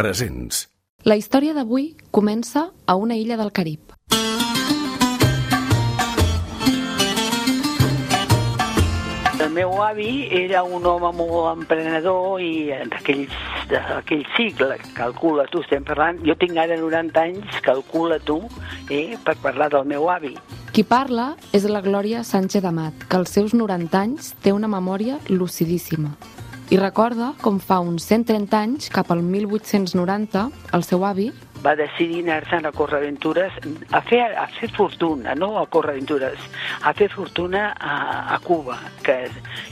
Presents. La història d'avui comença a una illa del Carib. El meu avi era un home molt emprenedor i d'aquell d'aquell cicle, calcula tu, estem parlant, jo tinc ara 90 anys, calcula tu, eh, per parlar del meu avi. Qui parla és la Glòria Sánchez Amat, que als seus 90 anys té una memòria lucidíssima. I recorda com fa uns 130 anys, cap al 1890, el seu avi, va decidir anar-se'n a córrer aventures, a fer, a fer fortuna, no a córrer aventures, a fer fortuna a, a Cuba, que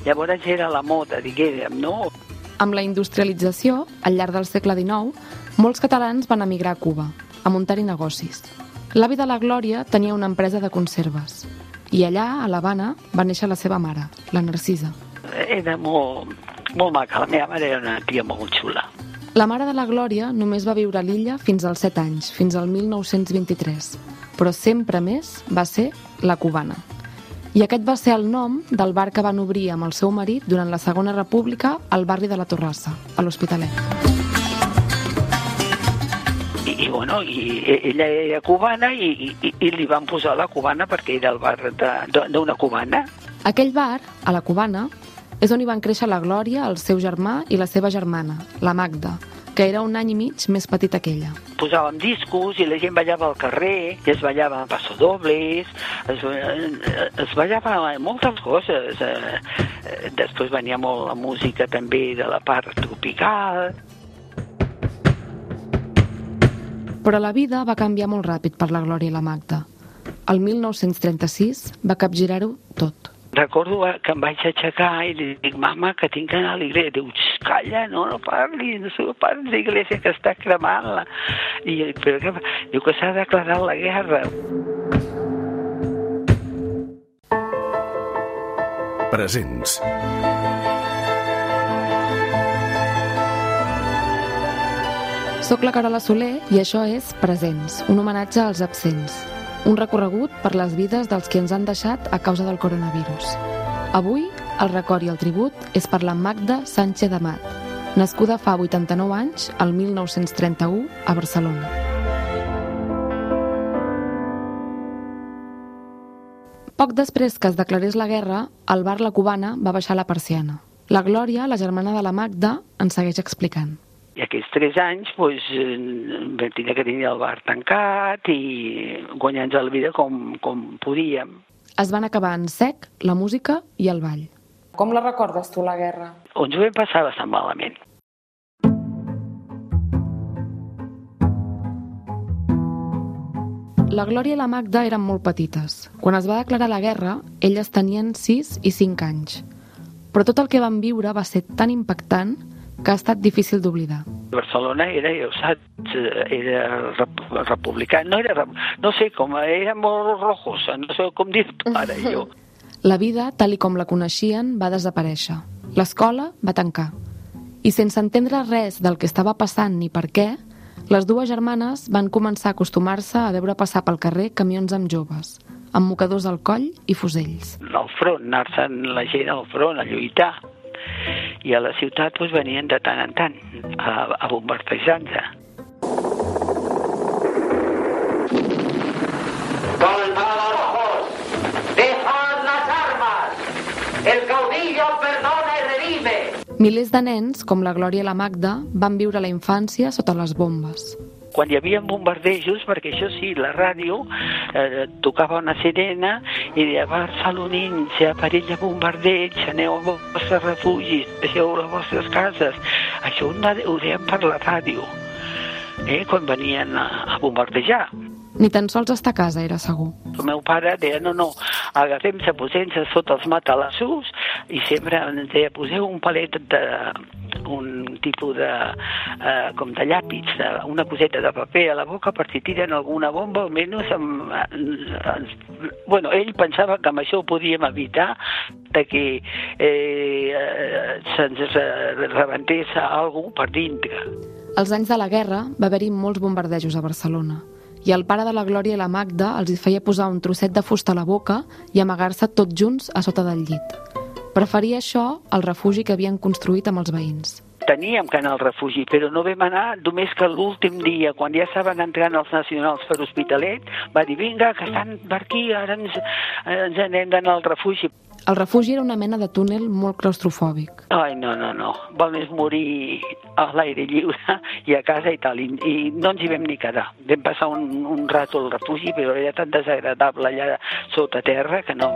llavors era la moda, diguéssim, no? Amb la industrialització, al llarg del segle XIX, molts catalans van emigrar a Cuba, a muntar-hi negocis. L'avi de la Glòria tenia una empresa de conserves i allà, a l'Havana, va néixer la seva mare, la Narcisa. Era molt, molt maca, la meva mare era una tia molt xula. La mare de la Glòria només va viure a l'illa fins als 7 anys, fins al 1923, però sempre més va ser la cubana. I aquest va ser el nom del bar que van obrir amb el seu marit durant la Segona República al barri de la Torrassa, a l'Hospitalet. I, i, bueno, i ella era cubana i, i, i li van posar la cubana perquè era el bar d'una cubana. Aquell bar, a la cubana, és on hi van créixer la Glòria, el seu germà i la seva germana, la Magda, que era un any i mig més petita que ella. Posàvem discos i la gent ballava al carrer, i es ballava passodobles, es, es ballava moltes coses. Després venia molt la música també de la part tropical. Però la vida va canviar molt ràpid per la Glòria i la Magda. El 1936 va capgirar-ho tot. Recordo que em vaig aixecar i li dic, mama, que tinc que anar a l'església. Diu, calla, no, no parlis, no parlis l'església que està cremant-la. I però que, diu que s'ha declarat la guerra. Presents. Soc la Carola Soler i això és Presents, un homenatge als absents. Un recorregut per les vides dels que ens han deixat a causa del coronavirus. Avui, el record i el tribut és per la Magda Sánchez Amat, nascuda fa 89 anys, al 1931, a Barcelona. Poc després que es declarés la guerra, el bar La Cubana va baixar la persiana. La Glòria, la germana de la Magda, en segueix explicant. I aquests tres anys doncs, vam tenir que tenir el bar tancat i guanyant la vida com, com podíem. Es van acabar en sec la música i el ball. Com la recordes tu, la guerra? Ens ho vam passar bastant malament. La Glòria i la Magda eren molt petites. Quan es va declarar la guerra, elles tenien 6 i 5 anys. Però tot el que van viure va ser tan impactant que ha estat difícil d'oblidar. Barcelona era, ja ho saps, era rep republicà, no era, no sé com, era molt rojos, no sé com dir-ho ara jo. La vida, tal i com la coneixien, va desaparèixer. L'escola va tancar. I sense entendre res del que estava passant ni per què, les dues germanes van començar a acostumar-se a veure passar pel carrer camions amb joves, amb mocadors al coll i fusells. Al front, anar-se'n la gent al front a lluitar i a la ciutat doncs, venien de tant en tant a, a bombardejar-se. ¡Soldados ¡Dejad las armas! ¡El caudillo perdona y redime! Milers de nens, com la Glòria i la Magda, van viure la infància sota les bombes. Quan hi havia bombardejos, perquè això sí, la ràdio eh, tocava una sirena i deia barcelonins, perill de bombardeig, aneu als vostres refugis, deixeu les vostres cases. Això ho, ho deien per la ràdio, eh, quan venien a, a bombardejar. Ni tan sols estar a casa era segur. El meu pare deia, no, no, agafem-se, posem-se sota els matalassos i sempre ens deia, poseu un palet de, un tipus de, eh, com de llàpis, de, una coseta de paper a la boca per si tiren alguna bomba, almenys amb, bueno, ell pensava que amb això ho podíem evitar de que eh, se'ns rebentés alguna per dintre. Als anys de la guerra va haver-hi molts bombardejos a Barcelona i el pare de la Glòria i la Magda els hi feia posar un trosset de fusta a la boca i amagar-se tots junts a sota del llit. Preferia això al refugi que havien construït amb els veïns. teníem que anar al refugi, però no vam anar només que l'últim dia, quan ja estaven entrant els nacionals per Hospitalet, va dir, vinga, que estan per aquí, ara ens, ens anem d'anar al refugi. El refugi era una mena de túnel molt claustrofòbic. Ai, no, no, no. Val més morir a l'aire lliure i a casa i tal. I, I no ens hi vam ni quedar. Vam passar un, un rato al refugi, però era tan desagradable allà sota terra que no...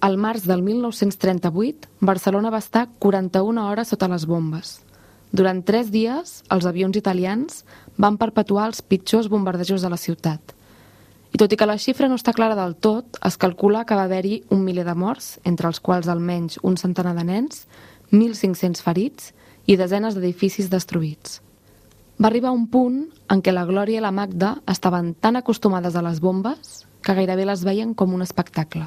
Al març del 1938, Barcelona va estar 41 hores sota les bombes. Durant tres dies, els avions italians van perpetuar els pitjors bombardejos de la ciutat. I tot i que la xifra no està clara del tot, es calcula que va haver-hi un miler de morts, entre els quals almenys un centenar de nens, 1.500 ferits i desenes d'edificis destruïts. Va arribar un punt en què la Glòria i la Magda estaven tan acostumades a les bombes que gairebé les veien com un espectacle.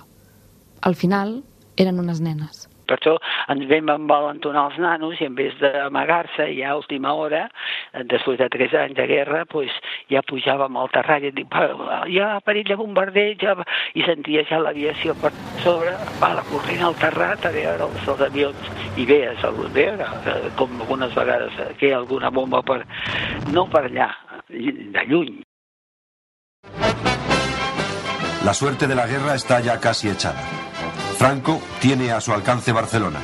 Al final, eren unes nenes. Per això ens vam envalentonar els nanos i en vez d'amagar-se ja a última hora, eh, després de tres anys de guerra, pues, ja pujàvem al terrat i dic, "Va, hi ha perill de bombardeig, ja... va", i sentia ja l'aviació per sobre, va corrent al terrat a veure els, els avions. I veies, el, veure, eh, com algunes vegades eh, que hi ha alguna bomba per, no per allà, de lluny, La suerte de la guerra está ya casi echada. Franco tiene a su alcance Barcelona.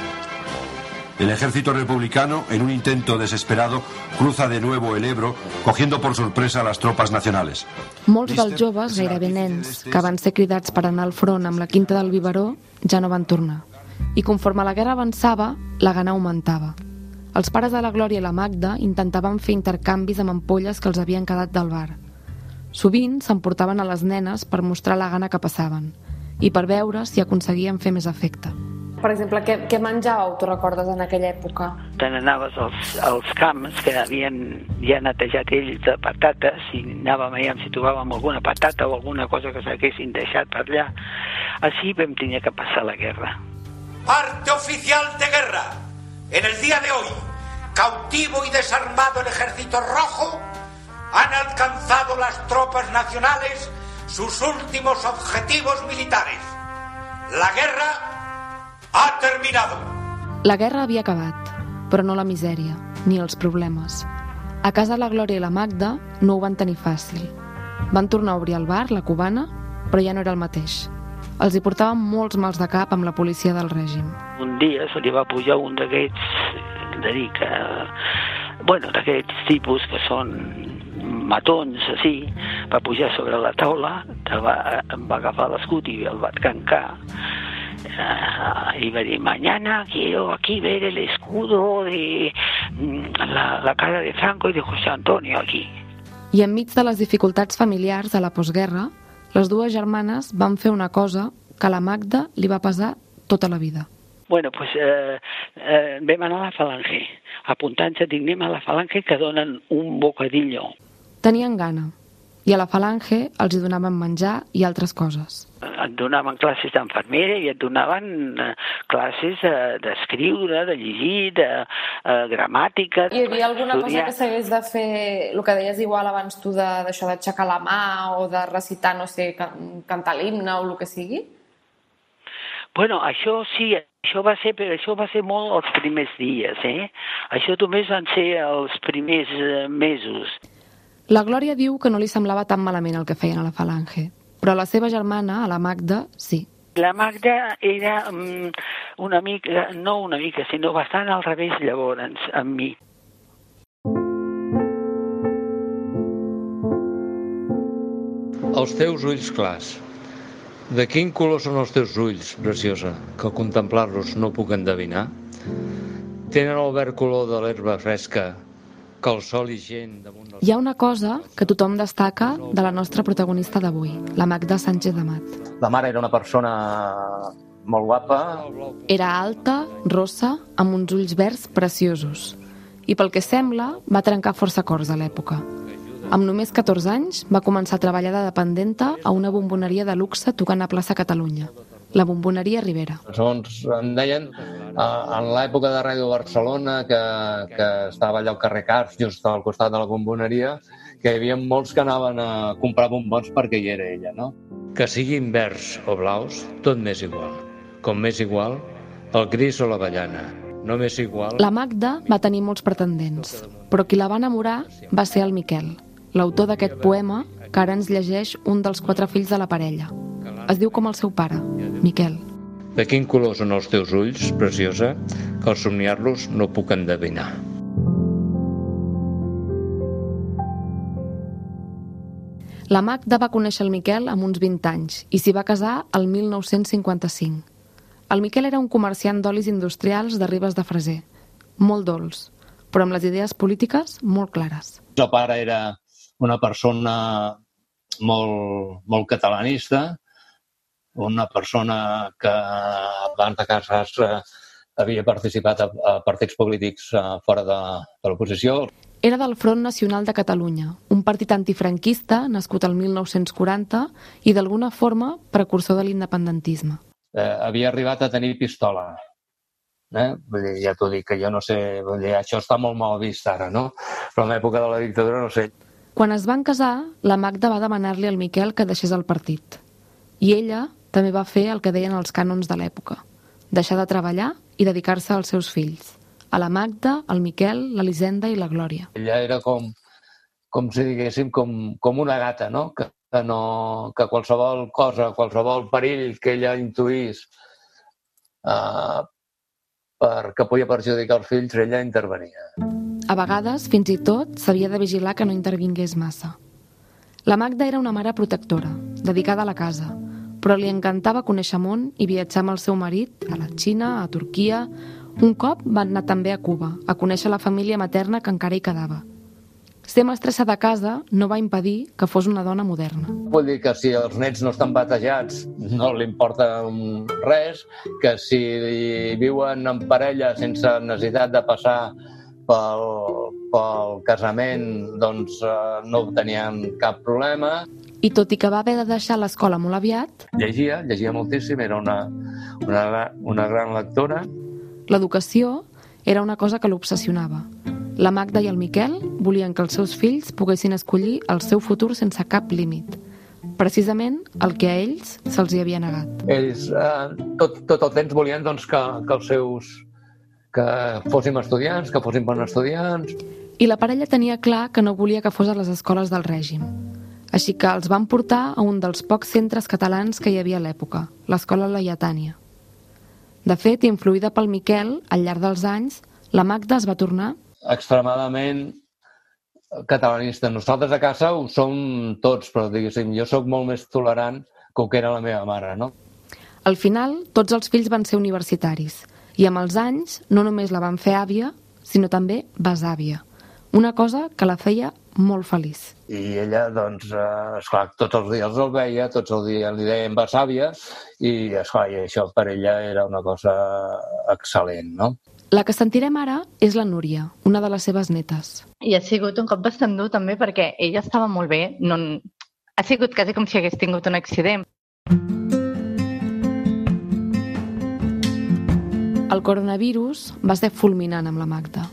El ejército republicano, en un intento desesperado, cruza de nuevo el Ebro, cogiendo por sorpresa a las tropas nacionales. Molts dels joves, gairebé nens, que van ser cridats per anar al front amb la quinta del Biberó, ja no van tornar. I conforme la guerra avançava, la gana augmentava. Els pares de la Glòria i la Magda intentaven fer intercanvis amb ampolles que els havien quedat del bar. Sovint s'emportaven a les nenes per mostrar la gana que passaven i per veure si aconseguien fer més efecte. Per exemple, què, què menjàveu, tu recordes, en aquella època? te n'anaves als, als camps que havien ja netejat ells de patates i anàvem allà si trobàvem alguna patata o alguna cosa que s'haguessin deixat per allà. Així vam tenir que passar la guerra. Parte oficial de guerra. En el día de hoy, cautivo y desarmado el ejército rojo, han alcanzado las tropas nacionales sus últimos objetivos militares. La guerra ha terminado. La guerra havia acabat, però no la misèria, ni els problemes. A casa la Glòria i la Magda no ho van tenir fàcil. Van tornar a obrir el bar, la cubana, però ja no era el mateix. Els hi portaven molts mals de cap amb la policia del règim. Un dia se li va pujar un d'aquests, de dir que, bueno, d'aquests tipus que són matons, així, va pujar sobre la taula, que va, em va agafar l'escut i el va trencar. Uh, i va dir, mañana quiero aquí ver el escudo de mm, la, la cara de Franco y de José Antonio aquí. I enmig de les dificultats familiars de la postguerra, les dues germanes van fer una cosa que a la Magda li va pesar tota la vida. Bueno, pues eh, eh, vam anar a la falange, apuntant-se, dic, anem a la falange que donen un bocadillo. Tenien gana, i a la falange els hi donaven menjar i altres coses. Et donaven classes d'infermera i et donaven eh, classes eh, d'escriure, de llegir, de eh, gramàtica. Hi havia alguna cosa estudiar. que s'hagués de fer, el que deies igual abans tu de- d'això d'aixecar la mà o de recitar, no sé, can, cantar l'himne o el que sigui? Bueno, això sí, això va ser, però això va ser molt els primers dies, eh? Això només van ser els primers eh, mesos. La Glòria diu que no li semblava tan malament el que feien a la falange, però a la seva germana, a la Magda, sí. La Magda era mm, una mica, no una mica, sinó bastant al revés llavors amb mi. Els teus ulls clars. De quin color són els teus ulls, preciosa, que contemplar-los no puc endevinar? Tenen el verd color de l'herba fresca Hi ha una cosa que tothom destaca de la nostra protagonista d'avui, la Magda Sánchez Amat. La mare era una persona molt guapa, Era alta, rossa, amb uns ulls verds preciosos. I pel que sembla, va trencar força acords a l'època. Amb només 14 anys, va començar a treballar de dependenta a una bomboneria de luxe tocant a plaça Catalunya, la bomboneria Rivera. segons em deien, eh, en l'època de Ràdio Barcelona, que, que estava allà al carrer Cars, just al costat de la bomboneria, que hi havia molts que anaven a comprar bombons perquè hi era ella, no? Que siguin verds o blaus, tot m'és igual. Com m'és igual, el gris o l'avellana. només igual... La Magda va tenir molts pretendents, però qui la va enamorar va ser el Miquel, l'autor d'aquest poema que ara ens llegeix un dels quatre fills de la parella. Es diu com el seu pare, Miquel. De quin color són els teus ulls, preciosa, que al somniar-los no puc endevinar. La Magda va conèixer el Miquel amb uns 20 anys i s'hi va casar el 1955. El Miquel era un comerciant d'olis industrials de Ribes de Freser, molt dolç, però amb les idees polítiques molt clares. El pare era una persona molt, molt catalanista, una persona que abans de casar-se havia participat a, a partits polítics eh, fora de, de l'oposició. Era del Front Nacional de Catalunya, un partit antifranquista nascut el 1940 i d'alguna forma precursor de l'independentisme. Eh, havia arribat a tenir pistola. Eh? Vull dir, ja t'ho dic, que jo no sé, vull dir, això està molt mal vist ara, no? Però en l'època de la dictadura no sé. Quan es van casar, la Magda va demanar-li al Miquel que deixés el partit. I ella també va fer el que deien els cànons de l'època, deixar de treballar i dedicar-se als seus fills, a la Magda, al Miquel, l'Elisenda i la Glòria. Ella era com, com si diguéssim, com, com una gata, no? Que, que, no, que qualsevol cosa, qualsevol perill que ella intuís uh, per, que podia perjudicar els fills, ella intervenia. A vegades, fins i tot, s'havia de vigilar que no intervingués massa. La Magda era una mare protectora, dedicada a la casa, però li encantava conèixer món i viatjar amb el seu marit a la Xina, a Turquia... Un cop van anar també a Cuba, a conèixer la família materna que encara hi quedava. Ser mestressa de casa no va impedir que fos una dona moderna. Vull dir que si els nets no estan batejats no li importa res, que si viuen en parella sense necessitat de passar pel, pel casament doncs eh, no tenien cap problema. I tot i que va haver de deixar l'escola molt aviat... Llegia, llegia moltíssim, era una, una, una gran lectora. L'educació era una cosa que l'obsessionava. La Magda i el Miquel volien que els seus fills poguessin escollir el seu futur sense cap límit. Precisament el que a ells se'ls hi havia negat. Ells eh, tot, tot el temps volien doncs, que, que els seus que fóssim estudiants, que fóssim bons estudiants. I la parella tenia clar que no volia que fos a les escoles del règim. Així que els van portar a un dels pocs centres catalans que hi havia a l'època, l'Escola Laietània. De fet, influïda pel Miquel, al llarg dels anys, la Magda es va tornar extremadament catalanista. Nosaltres a casa ho som tots, però diguéssim, jo sóc molt més tolerant que ho que era la meva mare, no? Al final, tots els fills van ser universitaris i amb els anys no només la van fer àvia, sinó també besàvia. Una cosa que la feia molt feliç. I ella, doncs, eh, esclar, tots els dies el veia, tots els dies li deien besàvia, i, esclar, i això per ella era una cosa excel·lent, no? La que sentirem ara és la Núria, una de les seves netes. I ha sigut un cop bastant dur també perquè ella estava molt bé, no... ha sigut quasi com si hagués tingut un accident. El coronavirus va ser fulminant amb la Magda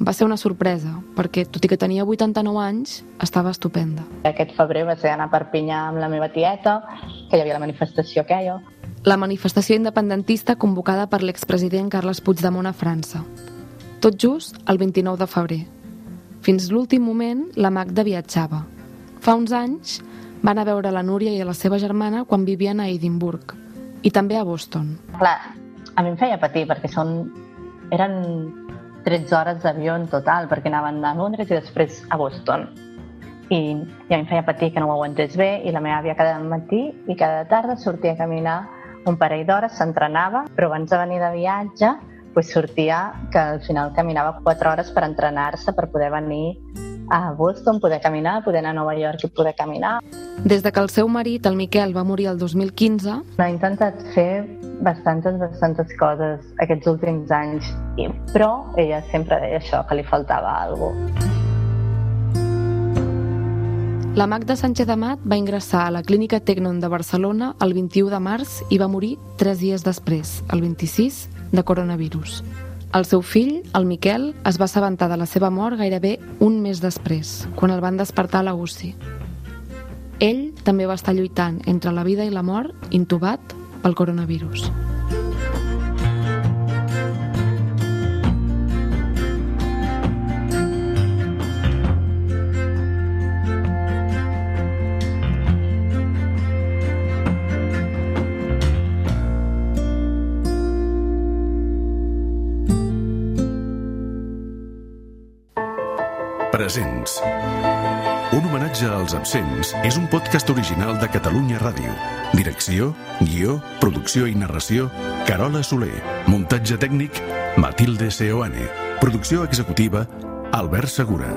va ser una sorpresa, perquè tot i que tenia 89 anys, estava estupenda. Aquest febrer va ser anar a Perpinyà amb la meva tieta, que hi havia la manifestació aquella. La manifestació independentista convocada per l'expresident Carles Puigdemont a França. Tot just el 29 de febrer. Fins l'últim moment, la Magda viatjava. Fa uns anys van a veure la Núria i la seva germana quan vivien a Edimburg i també a Boston. Clar, a mi em feia patir perquè són... eren 13 hores d'avió en total, perquè anaven a Londres i després a Boston. I, i a mi em feia patir que no ho aguantés bé i la meva àvia cada matí i cada tarda sortia a caminar un parell d'hores, s'entrenava, però abans de venir de viatge pues, sortia que al final caminava 4 hores per entrenar-se per poder venir a Boston, poder caminar, poder anar a Nova York i poder caminar. Des de que el seu marit, el Miquel, va morir el 2015... Ha intentat fer bastantes, bastantes coses aquests últims anys, però ella sempre deia això, que li faltava alguna cosa. La Magda Sánchez Amat va ingressar a la Clínica Tecnon de Barcelona el 21 de març i va morir tres dies després, el 26, de coronavirus. El seu fill, el Miquel, es va assabentar de la seva mort gairebé un mes després, quan el van despertar a la UCI. Ell també va estar lluitant entre la vida i la mort, intubat pel coronavirus. Presents. Un homenatge als absents és un podcast original de Catalunya Ràdio. Direcció, guió, producció i narració, Carola Soler. Muntatge tècnic, Matilde Seoane. Producció executiva, Albert Segura.